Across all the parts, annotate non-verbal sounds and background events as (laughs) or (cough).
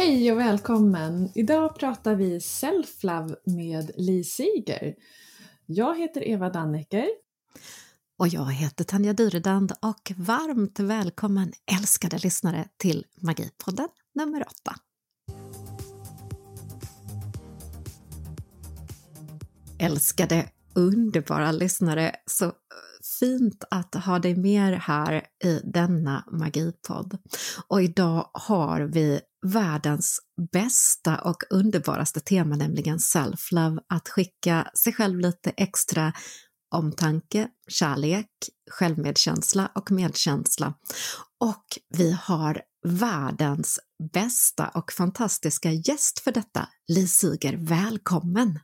Hej och välkommen! Idag pratar vi Self-Love med Li Siger. Jag heter Eva Dannecker. Och jag heter Tanja Dyredand och varmt välkommen älskade lyssnare till Magipodden nummer 8. Älskade underbara lyssnare, så fint att ha dig med här i denna magipodd. Och idag har vi världens bästa och underbaraste tema, nämligen self-love, att skicka sig själv lite extra omtanke, kärlek, självmedkänsla och medkänsla. Och vi har världens bästa och fantastiska gäst för detta, Li Siger. Välkommen!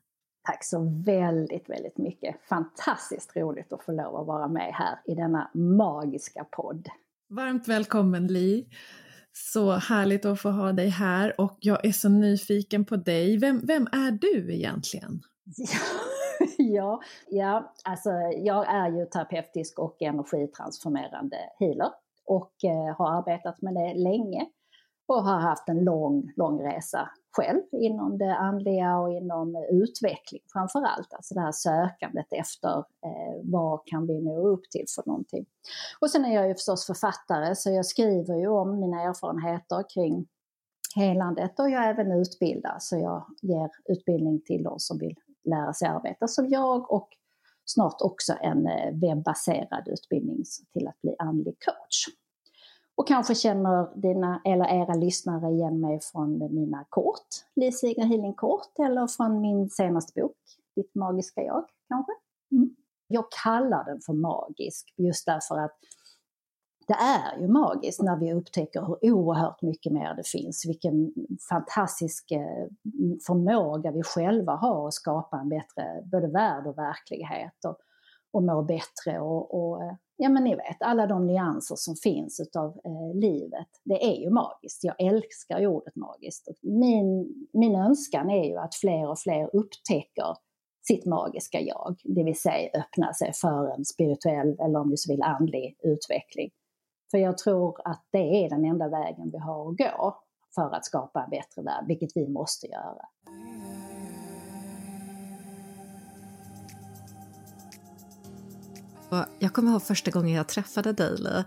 Tack så väldigt, väldigt mycket. Fantastiskt roligt att få lov att vara med här i denna magiska podd. Varmt välkommen Li! Så härligt att få ha dig här och jag är så nyfiken på dig. Vem, vem är du egentligen? (laughs) ja, ja, alltså jag är ju terapeutisk och energitransformerande healer och eh, har arbetat med det länge och har haft en lång, lång resa själv inom det andliga och inom utveckling framför allt. Alltså det här sökandet efter eh, vad kan vi nå upp till för någonting. Och sen är jag ju förstås författare så jag skriver ju om mina erfarenheter kring helandet och jag är även utbildar så jag ger utbildning till de som vill lära sig arbeta som jag och snart också en eh, webbaserad utbildning till att bli andlig coach. Och kanske känner dina eller era lyssnare igen mig från mina kort, Liv Healing Kort, eller från min senaste bok, Ditt magiska jag kanske. Mm. Jag kallar den för magisk just därför att det är ju magiskt när vi upptäcker hur oerhört mycket mer det finns, vilken fantastisk eh, förmåga vi själva har att skapa en bättre både värld och verklighet och, och må bättre och, och eh, ja men ni vet, alla de nyanser som finns utav eh, livet, det är ju magiskt. Jag älskar ordet magiskt. Och min, min önskan är ju att fler och fler upptäcker sitt magiska jag, det vill säga öppna sig för en spirituell eller om du så vill andlig utveckling. För jag tror att det är den enda vägen vi har att gå för att skapa en bättre värld, vilket vi måste göra. Jag kommer ihåg första gången jag träffade dig,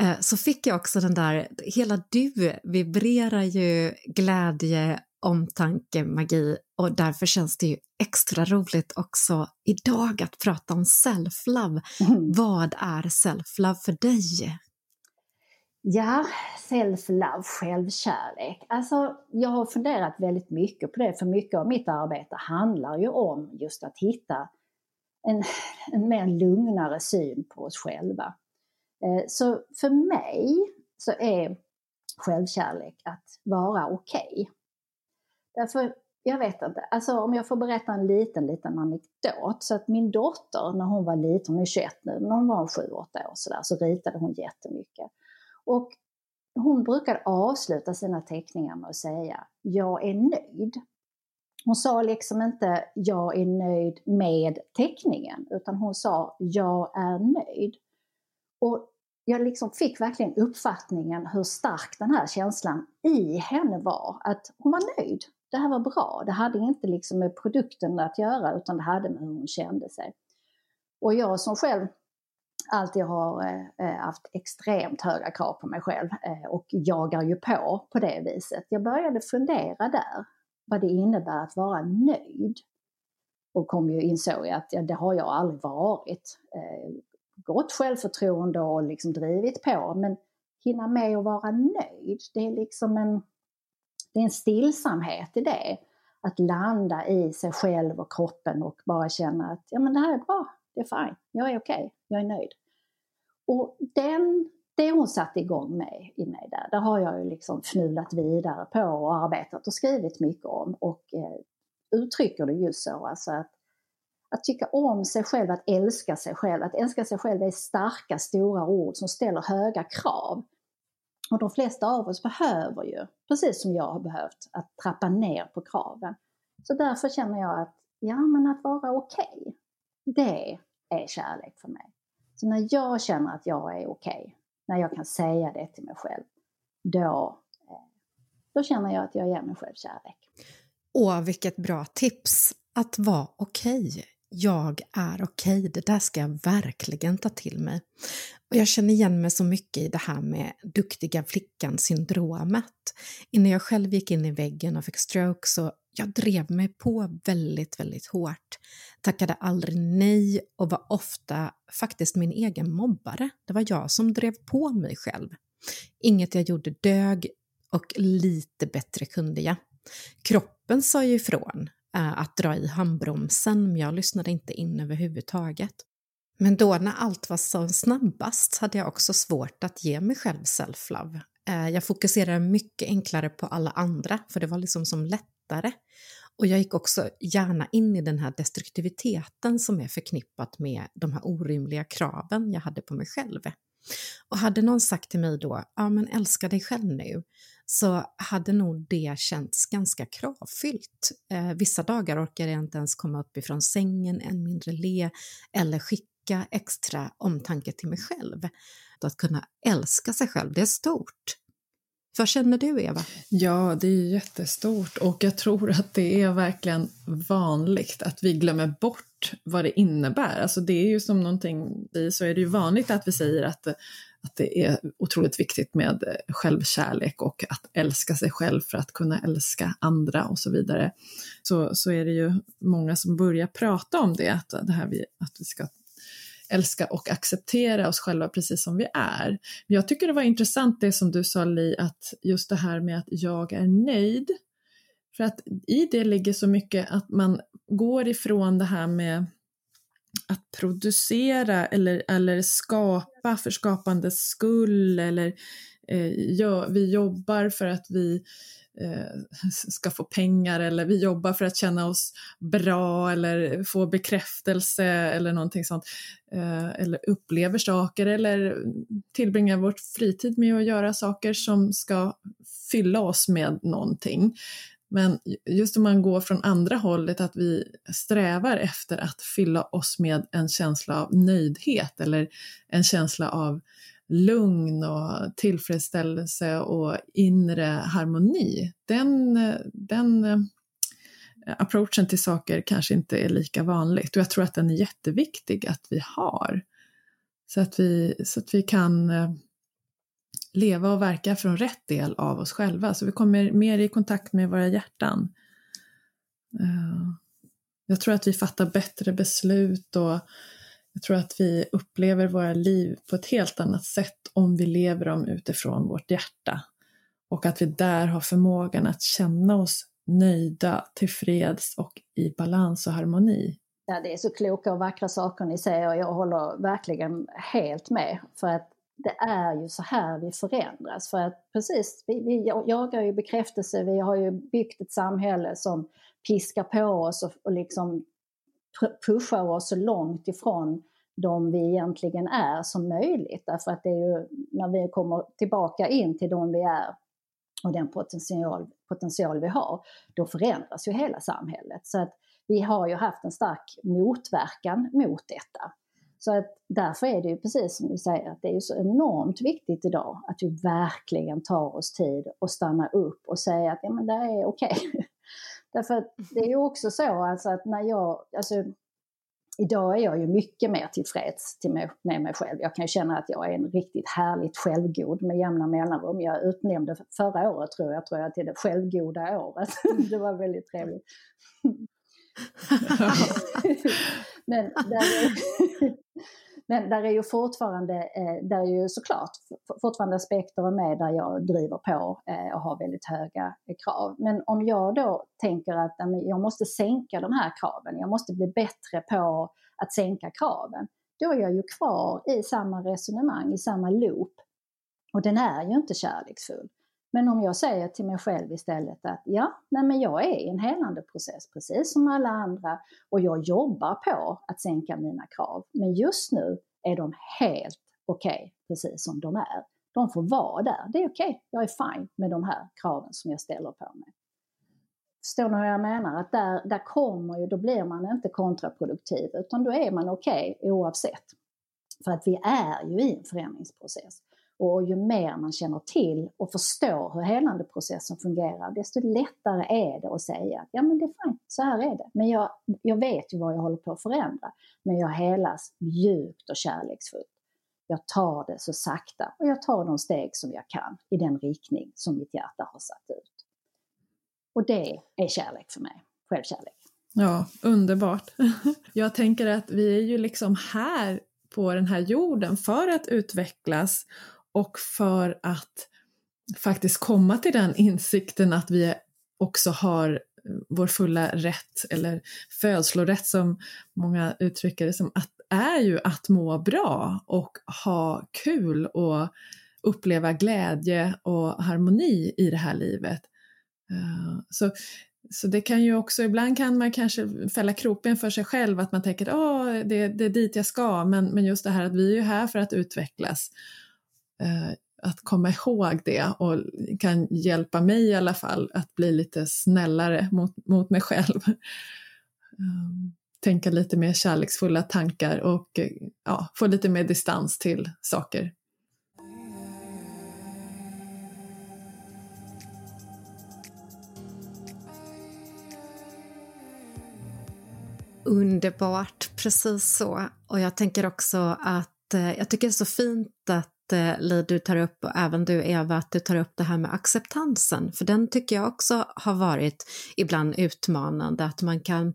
eh, så fick jag också den där, hela du vibrerar ju glädje, omtanke, magi och därför känns det ju extra roligt också idag att prata om self-love. Mm. Vad är self-love för dig? Ja, self-love, självkärlek. Alltså, jag har funderat väldigt mycket på det, för mycket av mitt arbete handlar ju om just att hitta en, en mer lugnare syn på oss själva. Eh, så för mig så är självkärlek att vara okej. Okay. Därför, jag vet inte, alltså om jag får berätta en liten, liten anekdot. Så att min dotter, när hon var liten, hon är 21 nu, när hon var 7-8 år sådär, så ritade hon jättemycket. Och hon brukade avsluta sina teckningar med att säga, jag är nöjd. Hon sa liksom inte jag är nöjd med teckningen utan hon sa jag är nöjd. Och jag liksom fick verkligen uppfattningen hur stark den här känslan i henne var. Att hon var nöjd. Det här var bra. Det hade inte liksom med produkten att göra utan det hade med hur hon kände sig. Och jag som själv alltid har eh, eh haft extremt höga krav på mig själv eh, och jagar ju på på det viset. Jag började fundera där vad det innebär att vara nöjd. Och kom ju insåg att ja, det har jag aldrig varit. Eh, gott självförtroende och liksom drivit på men hinna med att vara nöjd, det är liksom en, det är en stillsamhet i det. Att landa i sig själv och kroppen och bara känna att ja men det här är bra, det är fine, jag är okej, okay, jag är nöjd. Och den det hon satte igång med i mig där, det har jag ju liksom fnulat vidare på och arbetat och skrivit mycket om och eh, uttrycker det just så alltså att, att tycka om sig själv, att älska sig själv. Att älska sig själv är starka, stora ord som ställer höga krav. Och de flesta av oss behöver ju, precis som jag har behövt, att trappa ner på kraven. Så därför känner jag att, ja men att vara okej, okay, det är kärlek för mig. Så när jag känner att jag är okej, okay, när jag kan säga det till mig själv, då, eh, då känner jag att jag ger mig själv kärlek. Åh, vilket bra tips! Att vara okej. Okay. Jag är okej, okay. det där ska jag verkligen ta till mig. Och jag känner igen mig så mycket i det här med duktiga flickan-syndromet. Innan jag själv gick in i väggen och fick stroke så jag drev mig på väldigt, väldigt hårt. Tackade aldrig nej och var ofta faktiskt min egen mobbare. Det var jag som drev på mig själv. Inget jag gjorde dög och lite bättre kunde jag. Kroppen sa ju ifrån Eh, att dra i handbromsen men jag lyssnade inte in överhuvudtaget. Men då när allt var som snabbast hade jag också svårt att ge mig själv self-love. Eh, jag fokuserade mycket enklare på alla andra för det var liksom som lättare. Och jag gick också gärna in i den här destruktiviteten som är förknippat med de här orimliga kraven jag hade på mig själv. Och hade någon sagt till mig då, ja men älska dig själv nu, så hade nog det känts ganska kravfyllt. Eh, vissa dagar orkade jag inte ens komma upp ifrån sängen, än mindre le eller skicka extra omtanke till mig själv. Att kunna älska sig själv, det är stort. Vad känner du, Eva? Ja, det är jättestort och jag tror att det är verkligen vanligt att vi glömmer bort vad det innebär. Alltså det är ju som någonting, så är det ju vanligt att vi säger att, att det är otroligt viktigt med eh, självkärlek och att älska sig själv för att kunna älska andra och så vidare. Så, så är det ju många som börjar prata om det, att, det här vi, att vi ska älska och acceptera oss själva precis som vi är. Men jag tycker det var intressant det som du sa Li, att just det här med att jag är nöjd. För att i det ligger så mycket att man går ifrån det här med att producera eller, eller skapa för skapandets skull eller eh, ja, vi jobbar för att vi eh, ska få pengar eller vi jobbar för att känna oss bra eller få bekräftelse eller någonting sånt. Eh, eller upplever saker eller tillbringar vår fritid med att göra saker som ska fylla oss med någonting. Men just om man går från andra hållet, att vi strävar efter att fylla oss med en känsla av nöjdhet eller en känsla av lugn och tillfredsställelse och inre harmoni, den, den eh, approachen till saker kanske inte är lika vanligt och jag tror att den är jätteviktig att vi har. Så att vi, så att vi kan eh, leva och verka från rätt del av oss själva, så vi kommer mer i kontakt med våra hjärtan. Eh, jag tror att vi fattar bättre beslut och jag tror att vi upplever våra liv på ett helt annat sätt om vi lever dem utifrån vårt hjärta. Och att vi där har förmågan att känna oss nöjda, tillfreds och i balans och harmoni. Ja, det är så kloka och vackra saker ni säger och jag håller verkligen helt med. För att det är ju så här vi förändras. För att precis, vi, vi jagar ju bekräftelse, vi har ju byggt ett samhälle som piskar på oss och, och liksom pushar oss så långt ifrån de vi egentligen är som möjligt. Därför att det är ju när vi kommer tillbaka in till de vi är och den potential, potential vi har, då förändras ju hela samhället. Så att vi har ju haft en stark motverkan mot detta. Så att därför är det ju precis som du säger, att det är ju så enormt viktigt idag att vi verkligen tar oss tid och stannar upp och säger att ja men det är okej. Okay. (laughs) Därför att det är ju också så alltså att när jag, alltså idag är jag ju mycket mer tillfreds till mig, med mig själv. Jag kan ju känna att jag är en riktigt härligt självgod med jämna mellanrum. Jag utnämnde förra året tror jag, tror jag till det självgoda året. (laughs) det var väldigt trevligt. (laughs) Men där är, (laughs) men där är ju fortfarande, eh, där är ju såklart fortfarande aspekter med där jag driver på eh, och har väldigt höga eh, krav. Men om jag då tänker att jag måste sänka de här kraven, jag måste bli bättre på att sänka kraven, då är jag ju kvar i samma resonemang, i samma loop. Och den är ju inte kärleksfull. Men om jag säger till mig själv istället att ja, nej men jag är i en helande process precis som alla andra och jag jobbar på att sänka mina krav. Men just nu är de helt okej okay, precis som de är. De får vara där. Det är okej, okay. jag är fine med de här kraven som jag ställer på mig. Förstår ni vad jag menar? Att där, där kommer ju, då blir man inte kontraproduktiv utan då är man okej okay, oavsett. För att vi är ju i en förändringsprocess. Och ju mer man känner till och förstår hur helandeprocessen fungerar, desto lättare är det att säga att ja men det är fint, så här är det. Men jag, jag vet ju vad jag håller på att förändra. Men jag helas mjukt och kärleksfullt. Jag tar det så sakta och jag tar de steg som jag kan i den riktning som mitt hjärta har satt ut. Och det är kärlek för mig, självkärlek. Ja, underbart. (laughs) Jag tänker att vi är ju liksom här på den här jorden för att utvecklas och för att faktiskt komma till den insikten att vi också har eh, vår fulla rätt, eller födslorätt som många uttrycker det som, att, är ju att må bra och ha kul och uppleva glädje och harmoni i det här livet. Eh, så så det kan ju också, ibland kan man kanske fälla kroppen för sig själv, att man tänker att det, det är dit jag ska, men, men just det här att vi är ju här för att utvecklas. Eh, att komma ihåg det och kan hjälpa mig i alla fall att bli lite snällare mot, mot mig själv. (laughs) Ehm, tänka lite mer kärleksfulla tankar och eh, ja, få lite mer distans till saker. Underbart, precis så. Och jag tänker också att eh, jag tycker det är så fint att eh, Li, du tar upp, och även du Eva, att du tar upp det här med acceptansen, för den tycker jag också har varit ibland utmanande, att man kan,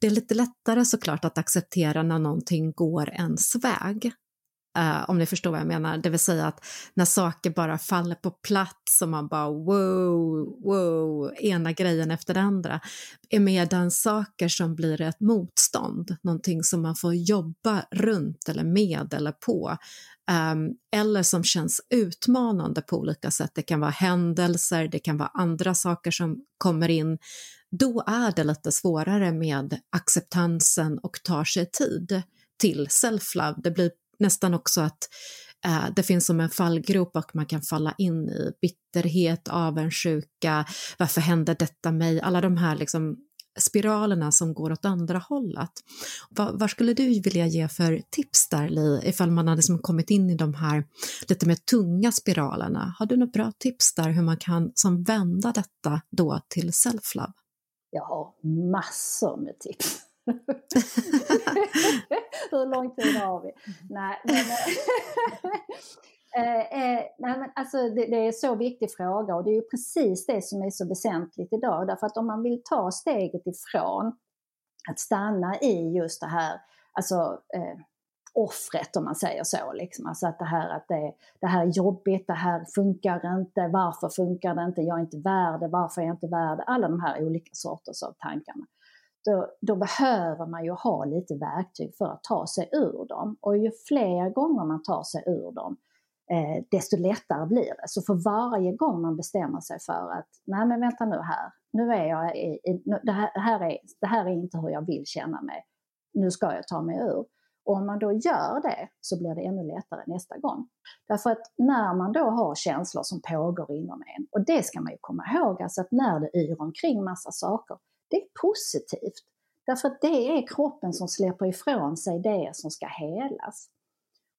det är lite lättare såklart att acceptera när någonting går ens väg, Uh, om ni förstår vad jag menar, det vill säga att när saker bara faller på plats och man bara wow, wow, ena grejen efter den andra, är medan saker som blir ett motstånd, någonting som man får jobba runt eller med eller på, um, eller som känns utmanande på olika sätt, det kan vara händelser, det kan vara andra saker som kommer in, då är det lite svårare med acceptansen och tar sig tid till self-love. Det blir nästan också att eh, det finns som en fallgrop och man kan falla in i bitterhet, avundsjuka, varför händer detta mig? Alla de här liksom spiralerna som går åt andra hållet. Vad, vad skulle du vilja ge för tips där, Li, ifall man har liksom kommit in i de här lite mer tunga spiralerna? Har du något bra tips där hur man kan som vända detta då till self-love? Jag har massor med tips. (laughs) Hur lång tid har vi? Nej, men, (laughs) eh, eh, nej, men alltså det, det, är en så viktig fråga och det är ju precis det som är så väsentligt idag. Därför att om man vill ta steget ifrån att stanna i just det här, alltså eh, offret om man säger så. Liksom. Alltså att det här, att det, det här är jobbigt, det här funkar inte, varför funkar det inte, jag är inte värd det, varför är jag inte värd? Alla de här olika sorters av tankarna då, då, behöver man ju ha lite verktyg för att ta sig ur dem. Och ju fler gånger man tar sig ur dem, eh, desto lättare blir det. Så för varje gång man bestämmer sig för att, nej men vänta nu här, nu är jag i, i det, här, det, här är, det här är inte hur jag vill känna mig, nu ska jag ta mig ur. Och om man då gör det så blir det ännu lättare nästa gång. Därför att när man då har känslor som pågår inom en, och det ska man ju komma ihåg, alltså att när det yr omkring massa saker, det är positivt. Därför att det är kroppen som släpper ifrån sig det som ska helas.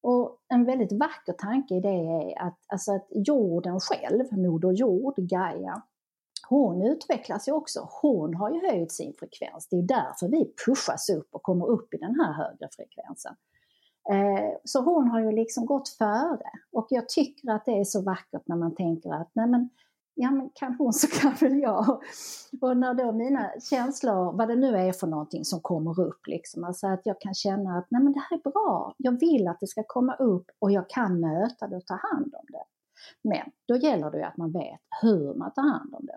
Och en väldigt vacker tanke i det är att, alltså att jorden själv, Moder Jord, Gaia, hon utvecklas ju också. Hon har ju höjt sin frekvens. Det är därför vi pushas upp och kommer upp i den här högre frekvensen. Eh, så hon har ju liksom gått före. Och jag tycker att det är så vackert när man tänker att nej men ja men kan hon så kan väl jag. Och när då mina känslor, vad det nu är för någonting som kommer upp, liksom, alltså att jag kan känna att nej men det här är bra, jag vill att det ska komma upp och jag kan möta det och ta hand om det. Men då gäller det ju att man vet hur man tar hand om det.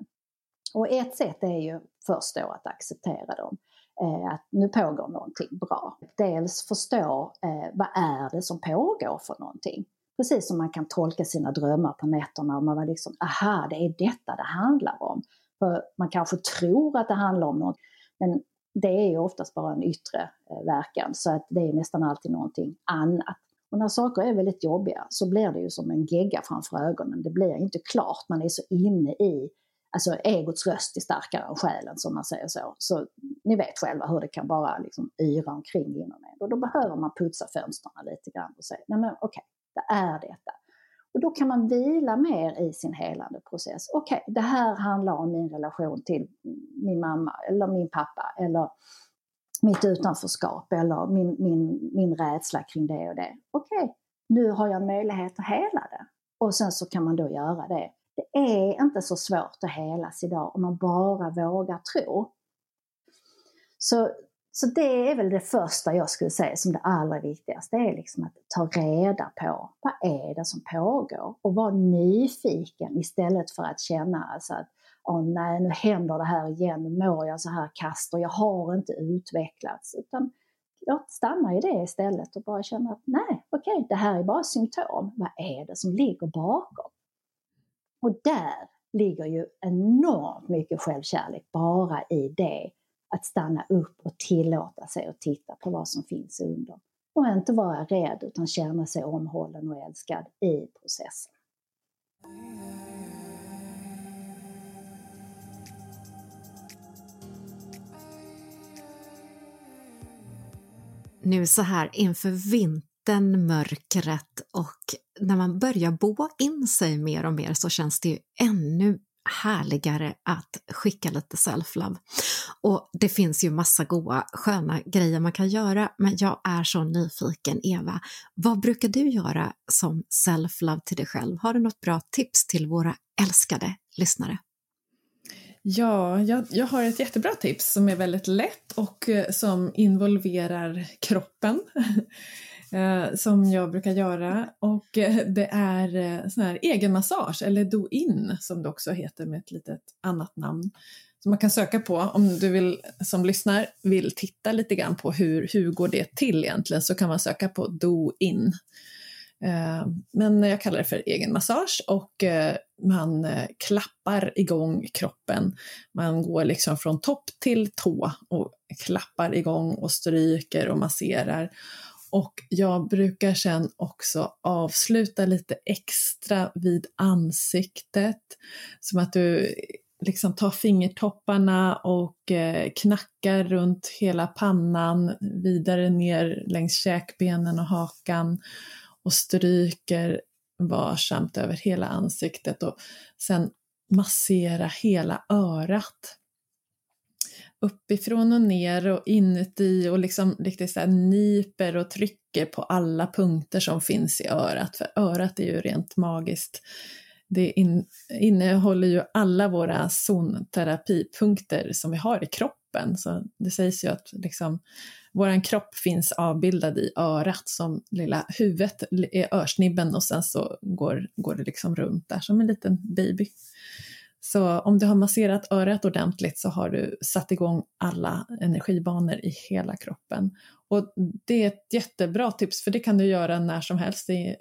Och ett sätt är ju först då att acceptera dem. Eh, att nu pågår någonting bra. Dels förstå eh, vad är det som pågår för någonting. Precis som man kan tolka sina drömmar på nätterna och man var liksom, aha, det är detta det handlar om. För man kanske tror att det handlar om något, men det är ju oftast bara en yttre eh, verkan, så att det är nästan alltid någonting annat. Och när saker är väldigt jobbiga så blir det ju som en gegga framför ögonen. Det blir inte klart, man är så inne i, alltså egots röst är starkare än själen som man säger så. Så ni vet själva hur det kan bara liksom yra omkring inom en. Och då behöver man putsa fönstren lite grann och säga, nej men okej, okay, det är detta. Och då kan man vila mer i sin helande process. Okej, okay, det här handlar om min relation till min mamma eller min pappa eller mitt utanförskap eller min, min, min rädsla kring det och det. Okej, okay, nu har jag möjlighet att hela det. Och sen så kan man då göra det. Det är inte så svårt att helas idag om man bara vågar tro. Så, så det är väl det första jag skulle säga som det allra viktigaste, det är liksom att ta reda på vad är det som pågår och vara nyfiken istället för att känna alltså att åh nej, nu händer det här igen, nu mår jag så här kast och jag har inte utvecklats. Utan låt stanna i det istället och bara känna att nej, okej, okay, det här är bara symptom. Vad är det som ligger bakom? Och där ligger ju enormt mycket självkärlek bara i det att stanna upp och tillåta sig att titta på vad som finns under. Och inte vara rädd utan känna sig omhållen och älskad i processen. Nu så här inför vintern, mörkret och när man börjar bo in sig mer och mer så känns det ju ännu härligare att skicka lite self-love. Och det finns ju massa goa, sköna grejer man kan göra, men jag är så nyfiken, Eva. Vad brukar du göra som self-love till dig själv? Har du något bra tips till våra älskade lyssnare? Ja, jag, jag har ett jättebra tips som är väldigt lätt och eh, som involverar kroppen. (laughs) Eh, som jag brukar göra och eh, det är eh, sån här egenmassage eller do-in som det också heter med ett litet annat namn som man kan söka på om du vill, som lyssnar vill titta lite grann på hur, hur går det till egentligen så kan man söka på do-in. Eh, men jag kallar det för egenmassage och eh, man klappar igång kroppen. Man går liksom från topp till tå och klappar igång och stryker och masserar. Och jag brukar sen också avsluta lite extra vid ansiktet. Som att du liksom tar fingertopparna och eh, knackar runt hela pannan, vidare ner längs käkbenen och hakan och stryker varsamt över hela ansiktet och sen massera hela örat uppifrån och ner och inuti och liksom riktigt så här nyper och trycker på alla punkter som finns i örat, för örat är ju rent magiskt. Det in, innehåller ju alla våra zonterapipunkter som vi har i kroppen, så det sägs ju att liksom, vår kropp finns avbildad i örat som lilla huvudet är örsnibben och sen så går, går det liksom runt där som en liten baby. Så om du har masserat örat ordentligt så har du satt igång alla energibanor i hela kroppen. Och det är ett jättebra tips för det kan du göra när som helst. Det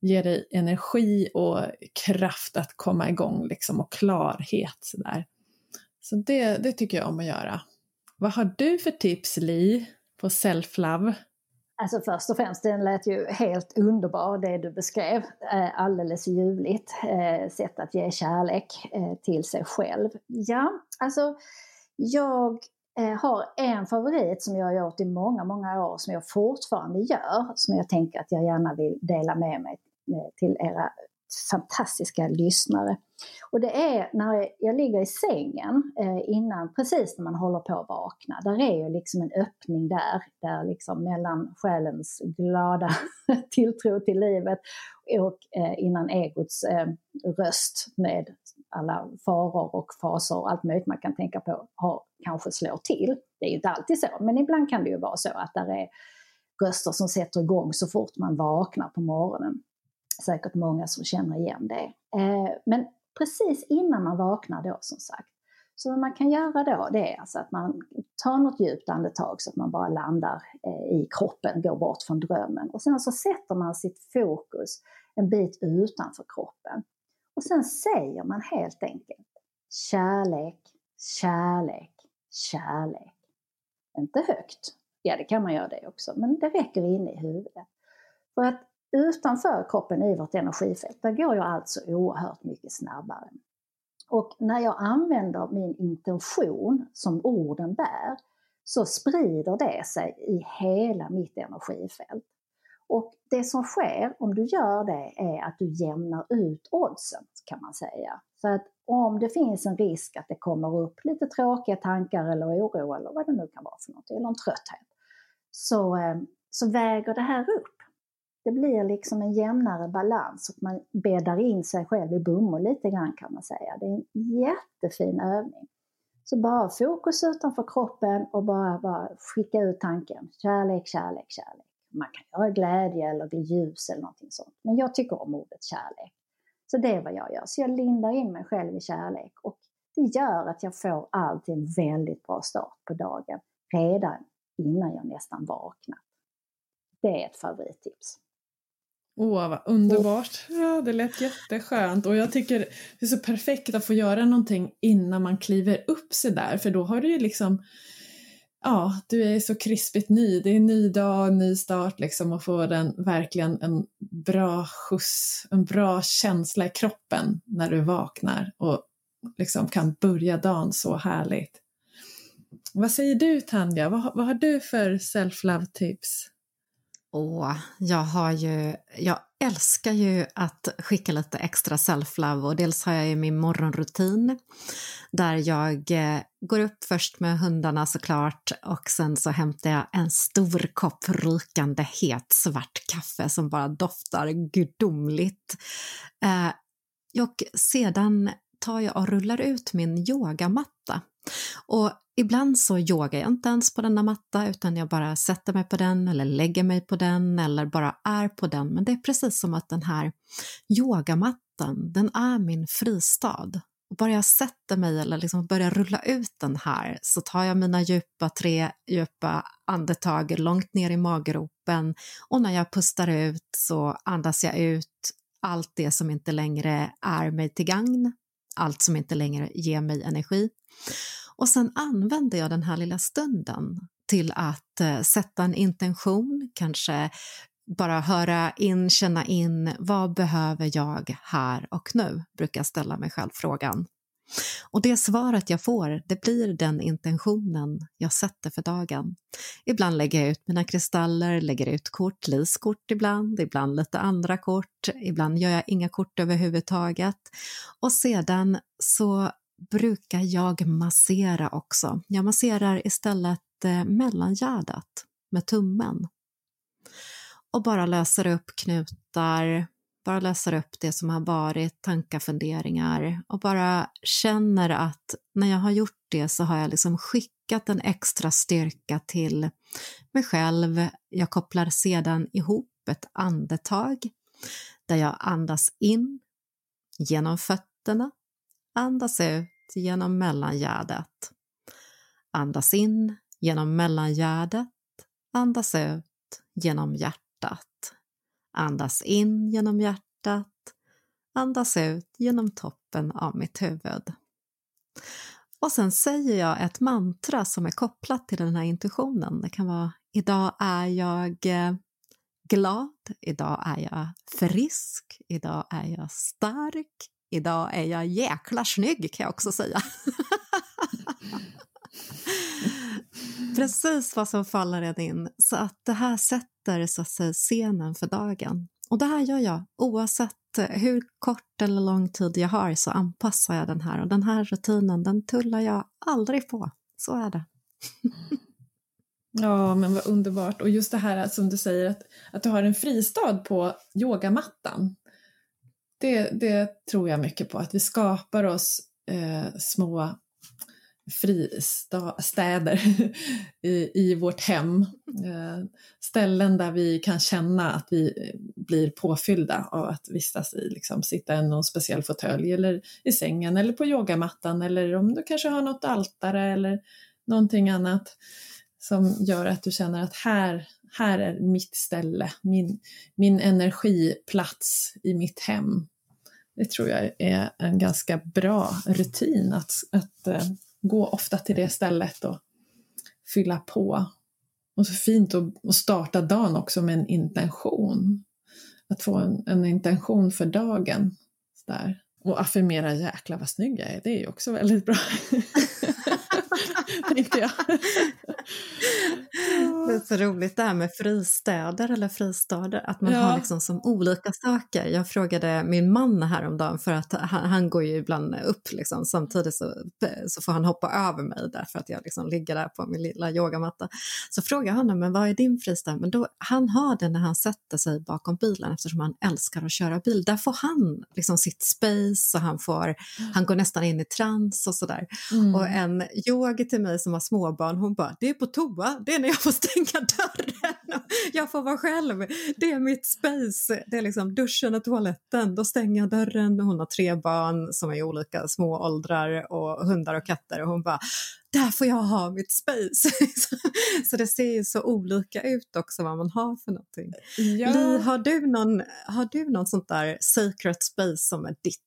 ger dig energi och kraft att komma igång liksom och klarhet. Så, så det, det tycker jag om att göra. Vad har du för tips Li på self-love? Alltså först och främst, den lät ju helt underbar det du beskrev. Eh, alldeles ljuvligt eh, sätt att ge kärlek eh, till sig själv. Ja, alltså jag har en favorit som jag har gjort i många, många år som jag fortfarande gör, som jag tänker att jag gärna vill dela med mig till era fantastiska lyssnare. Och det är när jag ligger i sängen eh, innan, precis när man håller på att vakna. Där är ju liksom en öppning där, där liksom mellan själens glada (laughs) tilltro till livet och eh, innan egots eh, röst med alla faror och faser och allt möjligt man kan tänka på har, kanske slår till. Det är ju inte alltid så, men ibland kan det ju vara så att där är röster som sätter igång så fort man vaknar på morgonen säkert många som känner igen det. Eh, men precis innan man vaknar då som sagt, så vad man kan göra då det är alltså att man tar något djupt andetag så att man bara landar eh, i kroppen, går bort från drömmen. Och sen så sätter man sitt fokus en bit utanför kroppen. Och sen säger man helt enkelt kärlek, kärlek, kärlek. Inte högt, ja det kan man göra det också, men det räcker inne i huvudet. För att utanför kroppen i vårt energifält, där går jag alltså oerhört mycket snabbare. Och när jag använder min intention som orden bär så sprider det sig i hela mitt energifält. Och det som sker om du gör det är att du jämnar ut oddsen kan man säga. Så att om det finns en risk att det kommer upp lite tråkiga tankar eller oro eller vad det nu kan vara för något, eller en trötthet, så, eh, så väger det här upp. Det blir liksom en jämnare balans och man bäddar in sig själv i bomull lite grann kan man säga. Det är en jättefin övning. Så bara fokus utanför kroppen och bara, bara skicka ut tanken. Kärlek, kärlek, kärlek. Man kan göra glädje eller bli ljus eller någonting sånt. Men jag tycker om ordet kärlek. Så det är vad jag gör. Så jag lindar in mig själv i kärlek och det gör att jag får alltid en väldigt bra start på dagen redan innan jag nästan vaknar. Det är ett favorittips. Åh, vad underbart! Ja, det lät jätteskönt och jag tycker det är så perfekt att få göra någonting innan man kliver upp sig där för då har du ju liksom Ja, du är så krispigt ny. Det är en ny dag, en ny start liksom och få den verkligen en bra skjuts, en bra känsla i kroppen när du vaknar och liksom kan börja dagen så härligt. Vad säger du Tanja? Vad, vad har du för self-love tips? Åh, jag har ju, jag älskar ju att skicka lite extra self-love och dels har jag ju min morgonrutin där jag eh, går upp först med hundarna såklart och sen så hämtar jag en stor kopp rykande het svart kaffe som bara doftar gudomligt. Eh, och sedan tar jag och rullar ut min yogamatta. Och ibland så yogar jag inte ens på denna matta utan jag bara sätter mig på den eller lägger mig på den eller bara är på den. Men det är precis som att den här yogamattan, den är min fristad. Och bara jag sätter mig eller liksom börjar rulla ut den här så tar jag mina djupa tre djupa andetag långt ner i maggropen och när jag pustar ut så andas jag ut allt det som inte längre är mig till gagn, allt som inte längre ger mig energi. Och sen använder jag den här lilla stunden till att eh, sätta en intention, kanske bara höra in, känna in, vad behöver jag här och nu? Brukar jag ställa mig själv frågan. Och det svaret jag får, det blir den intentionen jag sätter för dagen. Ibland lägger jag ut mina kristaller, lägger ut kort, liskort ibland, ibland lite andra kort, ibland gör jag inga kort överhuvudtaget. Och sedan så brukar jag massera också. Jag masserar istället eh, mellangärdet med tummen och bara löser upp knutar, bara löser upp det som har varit, tankar, funderingar och bara känner att när jag har gjort det så har jag liksom skickat en extra styrka till mig själv. Jag kopplar sedan ihop ett andetag där jag andas in genom fötterna, andas ut genom mellangärdet. Andas in genom mellangärdet, andas ut genom hjärtat. Andas in genom hjärtat, andas ut genom toppen av mitt huvud. Och sen säger jag ett mantra som är kopplat till den här intuitionen. Det kan vara idag är jag eh, glad, idag är jag frisk, idag är jag stark, idag är jag jäkla snygg kan jag också säga. (laughs) Precis vad som faller en in. Så att det här sätter så att säga, scenen för dagen. Och det här gör jag oavsett hur kort eller lång tid jag har så anpassar jag den här och den här rutinen den tullar jag aldrig på. Så är det. (laughs) Ja, men vad underbart. Och just det här som du säger att, att du har en fristad på yogamattan. Det, det tror jag mycket på, att vi skapar oss eh, små fristäder (laughs) i, i vårt hem. Eh, ställen där vi kan känna att vi blir påfyllda av att vistas i, liksom sitta i någon speciell fåtölj eller i sängen eller på yogamattan eller om du kanske har något altare eller någonting annat som gör att du känner att här, här är mitt ställe, min, min energiplats i mitt hem. Det tror jag är en ganska bra rutin att, att eh, gå ofta till det stället och fylla på. Och så fint att starta dagen också med en intention. Att få en, en intention för dagen. Där. Och affirmera jäkla vad snygg jag är, det är ju också väldigt bra. (laughs) (laughs) Tänkte jag. Det är så roligt det här med fristäder eller fristader, att man ja. har liksom som olika saker. Jag frågade min man häromdagen för att han, han går ju ibland upp liksom, samtidigt så, så får han hoppa över mig därför att jag liksom ligger där på min lilla yogamatta. Så frågade jag honom, men vad är din fristad? Men då, han har det när han sätter sig bakom bilen eftersom han älskar att köra bil. Där får han liksom sitt space och han, får, mm. han går nästan in i trans och sådär. Mm. Och en yogi till mig som har småbarn, hon bara, det är på toa, det är när jag får stänga dörren. (laughs) Jag får vara själv. Det är mitt space. Det är liksom duschen och toaletten. Då stänger jag dörren. Hon har tre barn som är i olika små åldrar och hundar och katter och hon bara där får jag ha mitt space. (laughs) så det ser ju så olika ut också vad man har för någonting. Ja. Li, har du någon, har du någon sånt där secret space som är ditt?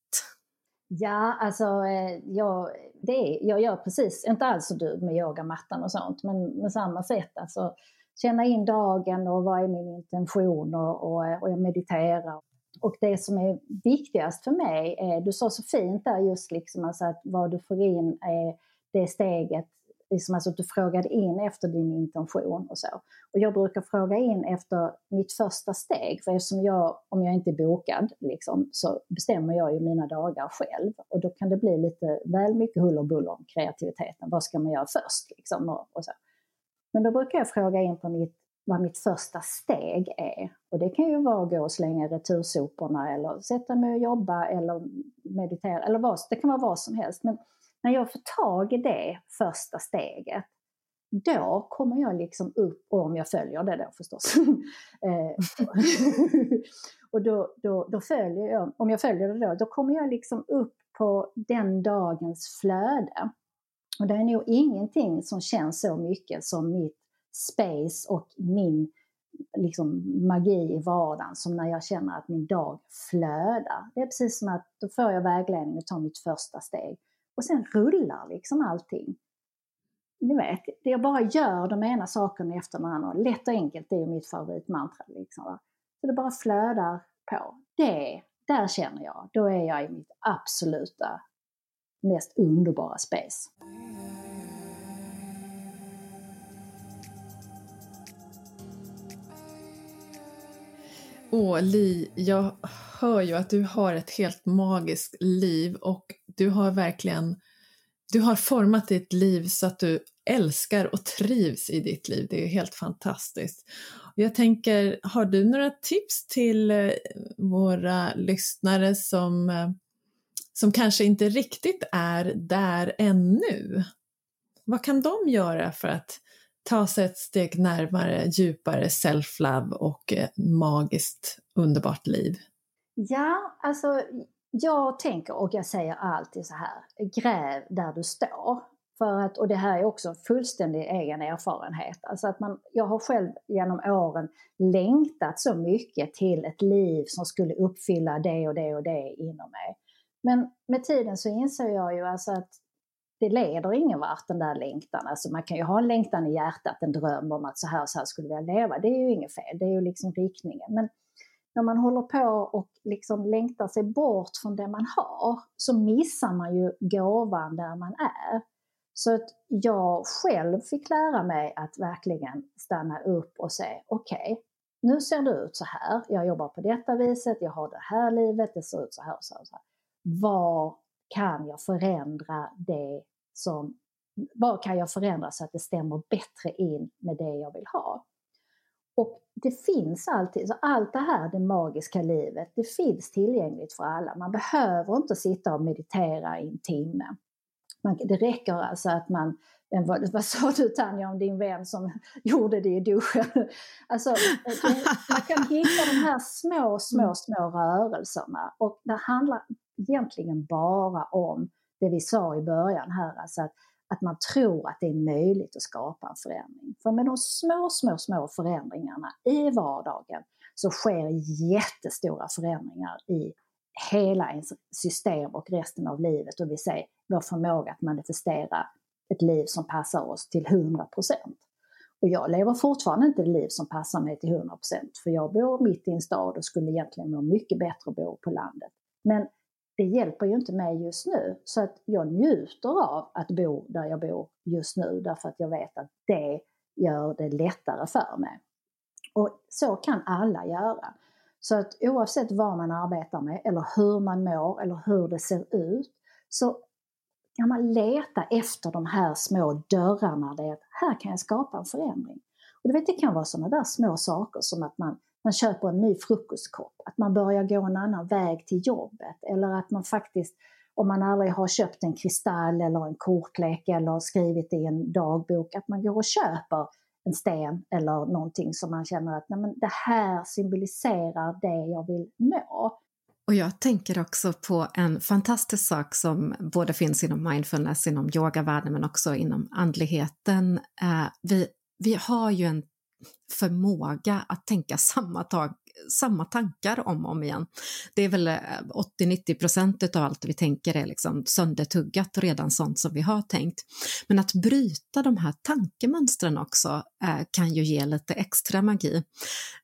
Ja, alltså eh, jag, det, jag gör precis, inte alls så du med yogamattan och sånt, men med samma sätt. Alltså, känna in dagen och vad är min intention och, och, eh, och jag mediterar. Och det som är viktigast för mig är, du sa så fint där just liksom alltså att vad du får in är det steget liksom alltså att du frågade in efter din intention och så. Och jag brukar fråga in efter mitt första steg, för eftersom jag, om jag inte är bokad, liksom, så bestämmer jag ju mina dagar själv. Och då kan det bli lite väl mycket huller buller om kreativiteten. Vad ska man göra först? Liksom, och, och så. Men då brukar jag fråga in på mitt, vad mitt första steg är. Och det kan ju vara att gå och slänga retursoporna eller sätta mig och jobba eller meditera, eller vad, det kan vara vad som helst. Men när jag får tag i det första steget, då kommer jag liksom upp, och om jag följer det då förstås. (laughs) Eh, (laughs) och då, då, då följer jag, om jag följer det då, då kommer jag liksom upp på den dagens flöde. Och det är nog ingenting som känns så mycket som mitt space och min liksom, magi i vardagen som när jag känner att min dag flödar. Det är precis som att då får jag vägledning och tar mitt första steg. Och sen rullar liksom allting. Ni vet, det jag bara gör de ena sakerna efter den andra. Lätt och enkelt, det är mitt favoritmantra. Liksom, va? Så det bara flödar på. Det, där känner jag, då är jag i mitt absoluta mest underbara space. Åh, Li, jag hör ju att du har ett helt magiskt liv och du har verkligen du har format ditt liv så att du älskar och trivs i ditt liv. Det är helt fantastiskt. Jag tänker, har du några tips till eh, våra lyssnare som, eh, som kanske inte riktigt är där ännu? Vad kan de göra för att ta sig ett steg närmare djupare self-love och eh, magiskt underbart liv? Ja, alltså jag tänker och jag säger alltid så här, gräv där du står. För att, och det här är också fullständig egen erfarenhet. Alltså att man, jag har själv genom åren längtat så mycket till ett liv som skulle uppfylla det och det och det inom mig. Men med tiden så inser jag ju alltså att det leder ingen vart den där längtan. Alltså man kan ju ha en längtan i hjärtat, en dröm om att så här och så här skulle jag leva. Det är ju inget fel, det är ju liksom riktningen. Men när man håller på och liksom längtar sig bort från det man har så missar man ju gåvan där man är. Så att jag själv fick lära mig att verkligen stanna upp och säga okej, okay, nu ser det ut så här, jag jobbar på detta viset, jag har det här livet, det ser ut så här och så här. Och så här. Var kan jag förändra det som, vad kan jag förändra så att det stämmer bättre in med det jag vill ha? Och det finns alltid, så allt det här, det magiska livet, det finns tillgängligt för alla. Man behöver inte sitta och meditera i en timme. Man, det räcker alltså att man, vad, (laughs) vad sa du Tanja om din vän som (laughs) gjorde det i duschen? (laughs) Alltså, man kan hitta de här små, små, mm. små rörelserna och det handlar egentligen bara om det vi sa i början här, alltså att att man tror att det är möjligt att skapa en förändring. För med de små, små, små förändringarna i vardagen så sker jättestora förändringar i hela ens system och resten av livet och vi ser vår förmåga att manifestera ett liv som passar oss till 100 Och jag lever fortfarande inte ett liv som passar mig till 100 för jag bor mitt i en stad och skulle egentligen må mycket bättre att bo på landet. Men det hjälper ju inte mig just nu. Så att jag njuter av att bo där jag bor just nu därför att jag vet att det gör det lättare för mig. Och så kan alla göra. Så att oavsett vad man arbetar med eller hur man mår eller hur det ser ut så kan man leta efter de här små dörrarna där här kan jag skapa en förändring. Och du vet, det kan vara sådana där små saker som att man, man köper en ny frukostkopp, att man börjar gå en annan väg till jobbet eller att man faktiskt, om man aldrig har köpt en kristall eller en kortlek eller skrivit i en dagbok, att man går och köper en sten eller någonting som man känner att nej, men det här symboliserar det jag vill nå. Och jag tänker också på en fantastisk sak som både finns inom mindfulness, inom yogavärlden men också inom andligheten. Eh, vi, vi har ju en förmåga att tänka samma, tag, samma tankar om och om igen. Det är väl eh, 80-90 procent av allt vi tänker är liksom söndertuggat och redan sånt som vi har tänkt. Men att bryta de här tankemönstren också eh, kan ju ge lite extra magi.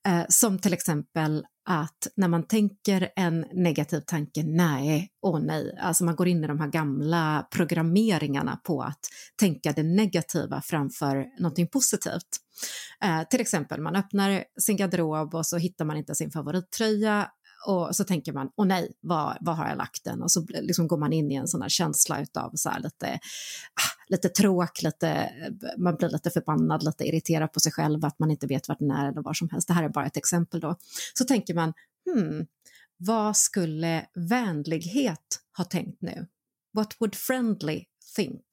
Eh, som till exempel att när man tänker en negativ tanke, nej, åh nej, alltså man går in i de här gamla programmeringarna på att tänka det negativa framför någonting positivt. Eh, till exempel, man öppnar sin garderob och så hittar man inte sin favorittröja och så tänker man, åh nej, var, var har jag lagt den? Och så liksom går man in i en sån här känsla av så här lite, ah, lite tråk, lite, eh, man blir lite förbannad, lite irriterad på sig själv, att man inte vet vart den är eller var som helst. Det här är bara ett exempel då. Så tänker man, hmm, vad skulle vänlighet ha tänkt nu? What would friendly think?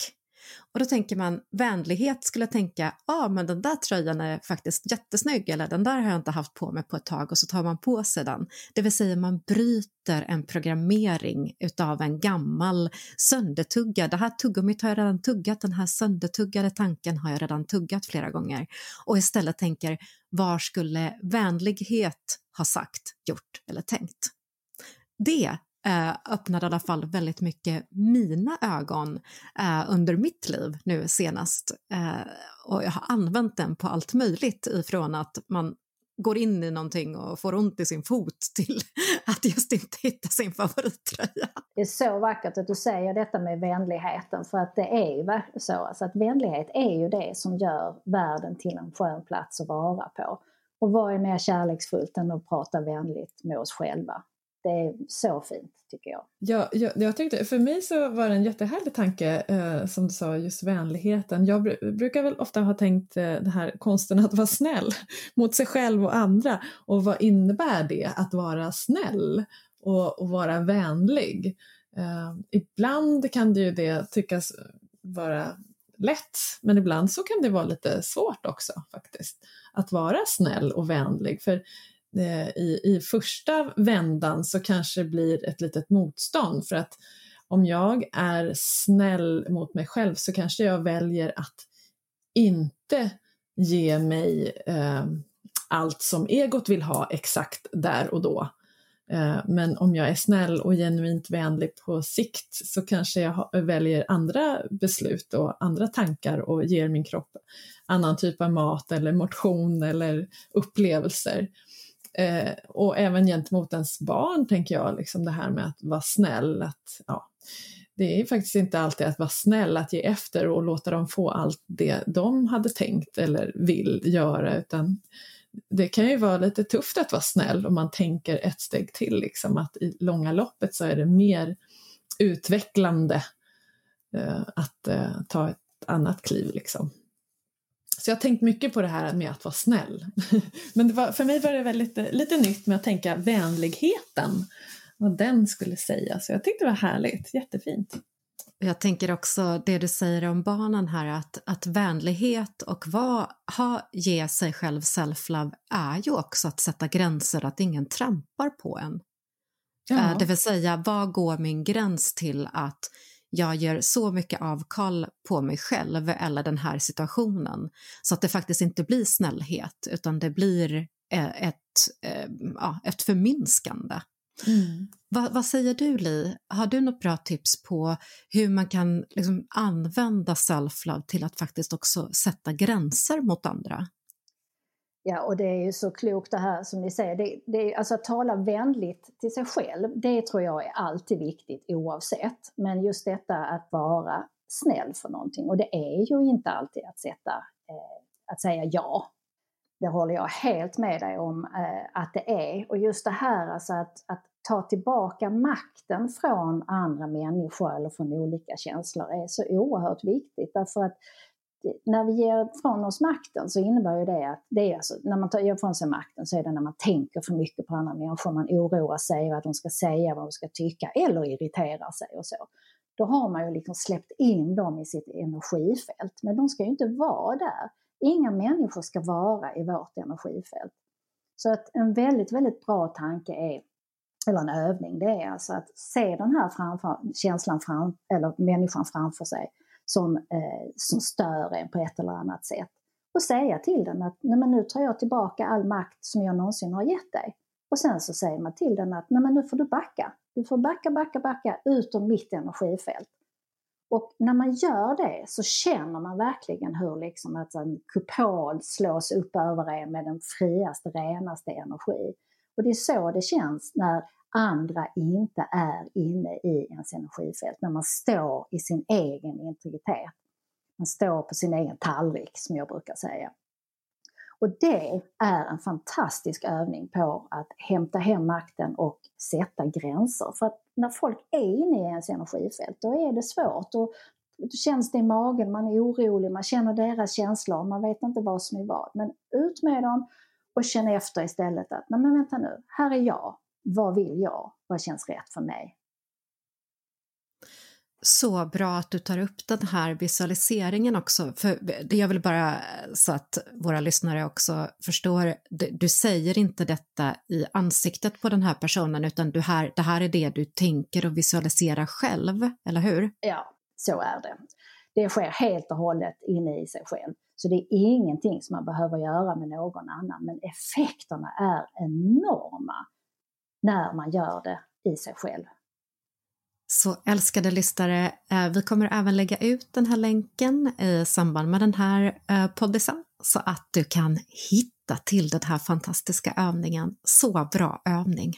Och då tänker man vänlighet skulle tänka, ja ah, men den där tröjan är faktiskt jättesnygg eller den där har jag inte haft på mig på ett tag och så tar man på sig den. Det vill säga man bryter en programmering utav en gammal söndertuggad, det här tuggummit har jag redan tuggat, den här söndertuggade tanken har jag redan tuggat flera gånger och istället tänker, var skulle vänlighet ha sagt, gjort eller tänkt? Det eh, öppnade i alla fall väldigt mycket mina ögon eh, under mitt liv nu senast. Eh, och jag har använt den på allt möjligt ifrån att man går in i någonting och får ont i sin fot (laughs) till att just inte hitta sin favorittröja. Det är så vackert att du säger detta med vänligheten för att det är ju så alltså att vänlighet är ju det som gör världen till en skön plats att vara på. Och vad är mer kärleksfullt än att prata vänligt med oss själva? Det är så fint tycker jag. Ja, jag, jag tyckte, för mig så var det en jättehärlig tanke eh, som du sa, just vänligheten. Jag br brukar väl ofta ha tänkt eh, den här konsten att vara snäll (laughs) mot sig själv och andra och vad innebär det att vara snäll och, och vara vänlig? Eh, ibland kan det ju det tyckas vara lätt men ibland så kan det vara lite svårt också faktiskt att vara snäll och vänlig för Eh, i, i första vändan så kanske det blir ett litet motstånd för att om jag är snäll mot mig själv så kanske jag väljer att inte ge mig eh, allt som egot vill ha exakt där och då. Eh, men om jag är snäll och genuint vänlig på sikt så kanske jag väljer andra beslut och andra tankar och ger min kropp annan typ av mat eller motion eller upplevelser. Eh, och även gentemot ens barn tänker jag, liksom det här med att vara snäll. Att, ja, det är faktiskt inte alltid att vara snäll, att ge efter och låta dem få allt det de hade tänkt eller vill göra, utan det kan ju vara lite tufft att vara snäll om man tänker ett steg till, liksom, att i långa loppet så är det mer utvecklande eh, att eh, ta ett annat kliv. Liksom. Så jag har tänkt mycket på det här med att vara snäll. (laughs) Men var, för mig var det väldigt, lite nytt med att tänka vänligheten, vad den skulle säga. Så jag tyckte det var härligt, jättefint. Jag tänker också det du säger om barnen här, att, att vänlighet och vad, ha, ge sig själv self-love är ju också att sätta gränser, att ingen trampar på en. Ja. Eh, det vill säga, vad går min gräns till att jag gör så mycket avkall på mig själv eller den här situationen så att det faktiskt inte blir snällhet utan det blir eh, ett, eh, ett förminskande. Mm. Va, vad säger du Li? Har du något bra tips på hur man kan liksom använda self-love till att faktiskt också sätta gränser mot andra? Ja, och det är ju så klokt det här som ni säger. Det, det, alltså att tala vänligt till sig själv, det tror jag är alltid viktigt oavsett. Men just detta att vara snäll för någonting, och det är ju inte alltid att sätta eh, att säga ja. Det håller jag helt med dig om eh, att det är. Och just det här alltså att, att ta tillbaka makten från andra människor eller från olika känslor är så oerhört viktigt. Därför att när vi ger från oss makten så innebär ju det att det är alltså, när man tar, ifrån sig makten så är det när man tänker för mycket på andra människor, man oroar sig vad de ska säga, vad de ska tycka eller irriterar sig och så. Då har man ju liksom släppt in dem i sitt energifält, men de ska ju inte vara där. Inga människor ska vara i vårt energifält. Så att en väldigt, väldigt bra tanke är, eller en övning, det är alltså att se den här framför, känslan fram, eller människan framför sig som, eh, som stör en på ett eller annat sätt. Och säga till den att Nej, men nu tar jag tillbaka all makt som jag någonsin har gett dig. Och sen så säger man till den att Nej, men nu får du backa. Du får backa, backa, backa ut ur mitt energifält. Och när man gör det så känner man verkligen hur liksom att en kupol slås upp över en med den friaste, renaste energi. Och det är så det känns när andra inte är inne i ens energifält, när man står i sin egen integritet. Man står på sin egen tallrik, som jag brukar säga. Och det är en fantastisk övning på att hämta hem makten och sätta gränser. För att när folk är inne i ens energifält, då är det svårt. Och då känns det i magen, man är orolig, man känner deras känslor, man vet inte vad som är vad. Men ut med dem och känn efter istället att, nej men vänta nu, här är jag, vad vill jag? Vad känns rätt för mig? Så bra att du tar upp den här visualiseringen också, för jag vill bara så att våra lyssnare också förstår, du säger inte detta i ansiktet på den här personen utan du här, det här är det du tänker och visualiserar själv, eller hur? Ja, så är det. Det sker helt och hållet inne i sig själv. Så det är ingenting som man behöver göra med någon annan, men effekterna är enorma när man gör det i sig själv. Så älskade lyssnare, eh, vi kommer även lägga ut den här länken i samband med den här eh, poddisen så att du kan hitta till den här fantastiska övningen. Så bra övning!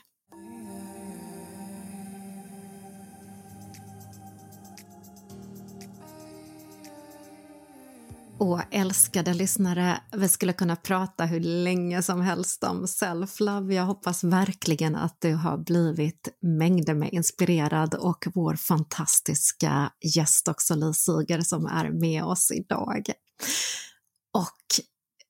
Och älskade lyssnare, vi skulle kunna prata hur länge som helst om self-love. Jag hoppas verkligen att du har blivit mängder med inspirerad och vår fantastiska gäst också, Li Siger, som är med oss idag. Och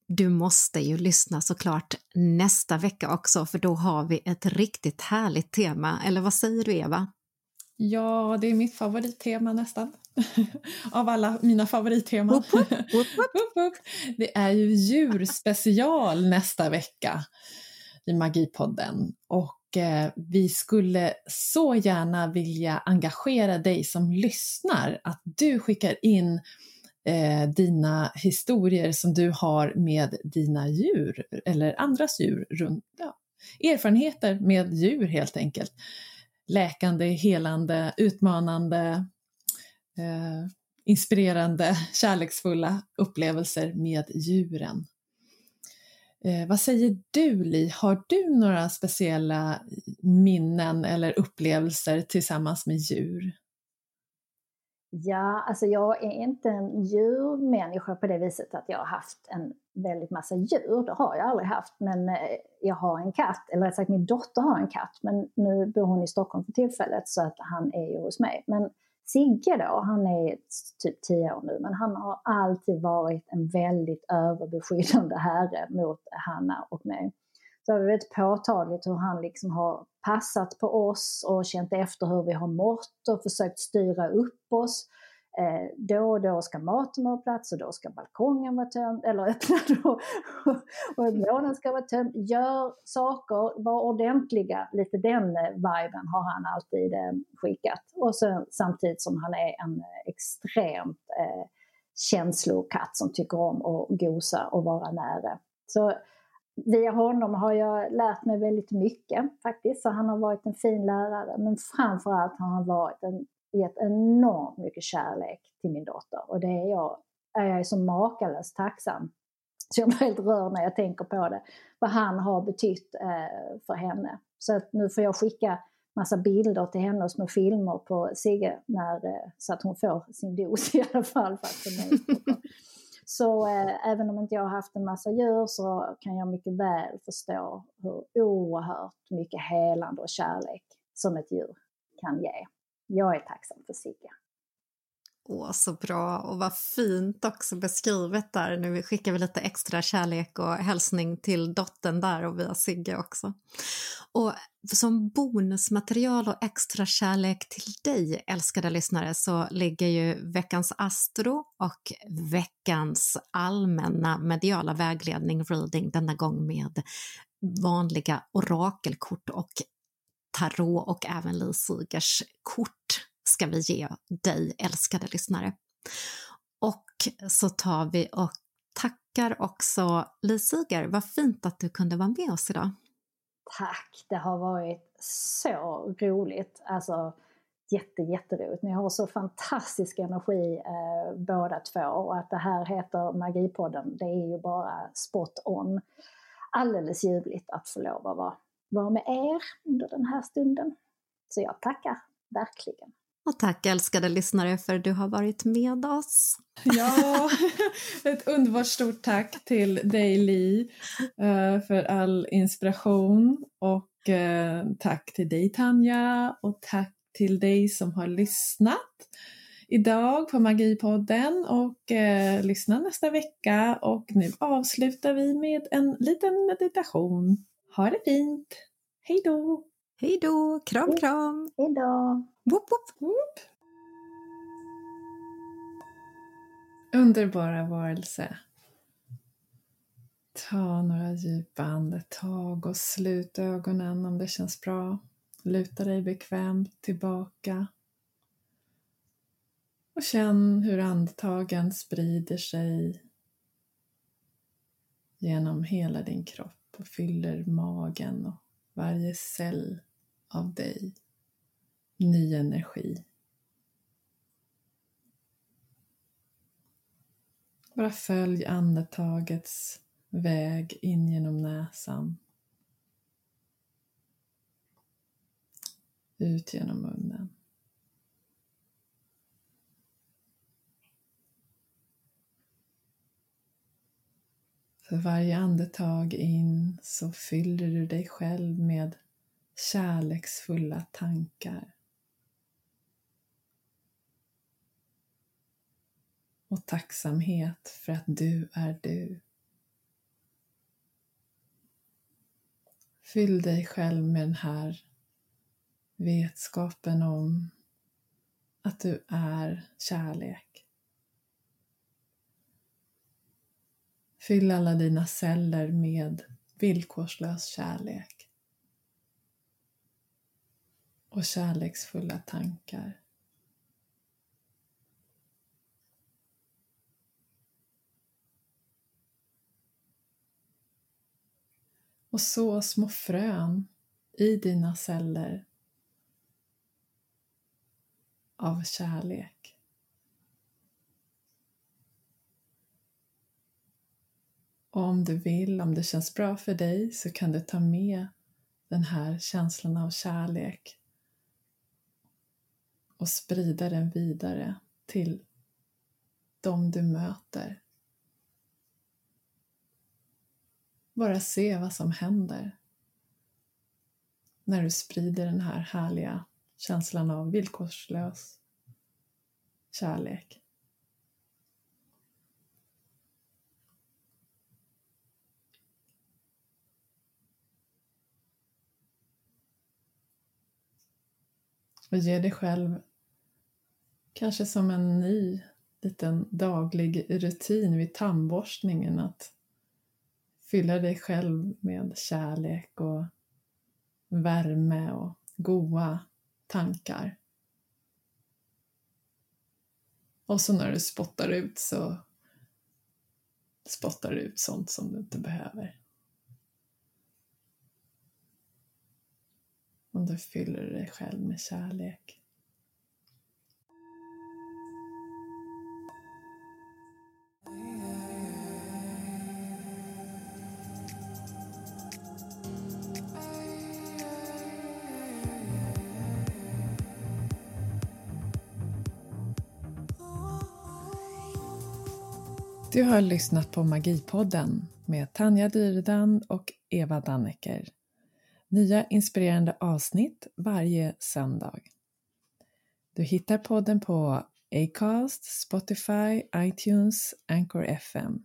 du måste ju lyssna såklart nästa vecka också, för då har vi ett riktigt härligt tema. Eller vad säger du, Eva? Ja, det är mitt favorittema nästan. (laughs) Av alla mina favoritteman. (laughs) Det är ju djurspecial nästa vecka i Magipodden. Och eh, vi skulle så gärna vilja engagera dig som lyssnar, att du skickar in eh, dina historier som du har med dina djur eller andras djur runt, ja, erfarenheter med djur helt enkelt läkande, helande, utmanande, eh, inspirerande, (laughs) kärleksfulla upplevelser med djuren. Eh, vad säger du Li, har du några speciella minnen eller upplevelser tillsammans med djur? Ja, alltså jag är inte en djurmänniska på det viset att jag har haft en väldigt massa djur. Det har jag aldrig haft. Men eh, jag har en katt, eller rätt sagt min dotter har en katt. Men nu bor hon i Stockholm för tillfället så att han är ju hos mig. Men Sigge då, han är typ 10 år nu, men han har alltid varit en väldigt överbeskyddande herre mot Hanna och mig. Så det är väldigt påtagligt hur han liksom har passat på oss och känt efter hur vi har mått och försökt styra upp oss. Eh, då och då ska maten vara på plats och då ska balkongen vara tömd, eller (laughs) öppnad och, och lådan ska vara tömd. Gör saker, var ordentliga. Lite den eh, viben har han alltid eh, skickat. Och så, samtidigt som han är en eh, extremt eh, känslokatt som tycker om att gosa och vara nära. Så via honom har jag lärt mig väldigt mycket faktiskt. Så han har varit en fin lärare. Men framförallt har han varit en, gett enormt mycket kärlek till min dotter. Och det är jag, är jag så makalöst tacksam. Så jag blir helt rörd när jag tänker på det. Vad han har betytt eh, för henne. Så att nu får jag skicka massa bilder till henne och små filmer på Sigge när, eh, så att hon får sin dos i alla fall. För att (laughs) Så eh, även om inte jag har haft en massa djur så kan jag mycket väl förstå hur oerhört mycket helande och kärlek som ett djur kan ge. Jag är tacksam för Sigge. Åh, så bra och vad fint också beskrivet där. Nu skickar vi lite extra kärlek och hälsning till dottern där och via Sigge också. Och som bonusmaterial och extra kärlek till dig, älskade lyssnare, så ligger ju veckans Astro och veckans allmänna mediala vägledning, reading, denna gång med vanliga orakelkort och tarot och även Lee Sigers kort ska vi ge dig, älskade lyssnare. Och så tar vi och tackar också Li Siger. Vad fint att du kunde vara med oss idag. Tack! Det har varit så roligt. Alltså jätte, jätteroligt. Ni har så fantastisk energi eh, båda två och att det här heter Magipodden, det är ju bara spot on. Alldeles ljuvligt att få lov att vara, vara med er under den här stunden. Så jag tackar verkligen. Och tack älskade lyssnare för att du har varit med oss. Ja, (laughs) ett underbart stort tack till dig Li eh, för all inspiration och eh, tack till dig Tanja och tack till dig som har lyssnat idag på Magipodden och eh, lyssna nästa vecka och nu avslutar vi med en liten meditation. Ha det fint! Hej då! Hej då! Kram, kram! Hej då! Woop, woop. woop. Underbara varelse. Ta några djupa andetag och slut ögonen om det känns bra. Luta dig bekvämt tillbaka. Och känn hur andetagen sprider sig genom hela din kropp och fyller magen och varje cell av dig ny energi. Bara följ andetagets väg in genom näsan. Ut genom munnen. För varje andetag in så fyller du dig själv med kärleksfulla tankar. och tacksamhet för att du är du. Fyll dig själv med den här vetskapen om att du är kärlek. Fyll alla dina celler med villkorslös kärlek och kärleksfulla tankar. och så små frön i dina celler av kärlek. Och om du vill, om det känns bra för dig, så kan du ta med den här känslan av kärlek och sprida den vidare till de du möter. Bara se vad som händer när du sprider den här härliga känslan av villkorslös kärlek. Och ge dig själv kanske som en ny liten daglig rutin vid tandborstningen att fylla dig själv med kärlek och värme och goa tankar. Och så när du spottar ut så spottar du ut sånt som du inte behöver. och då fyller du dig själv med kärlek. Du har lyssnat på Magipodden med Tanja Dyrdan och Eva Dannecker. Nya inspirerande avsnitt varje söndag. Du hittar podden på Acast, Spotify, iTunes, Anchor FM.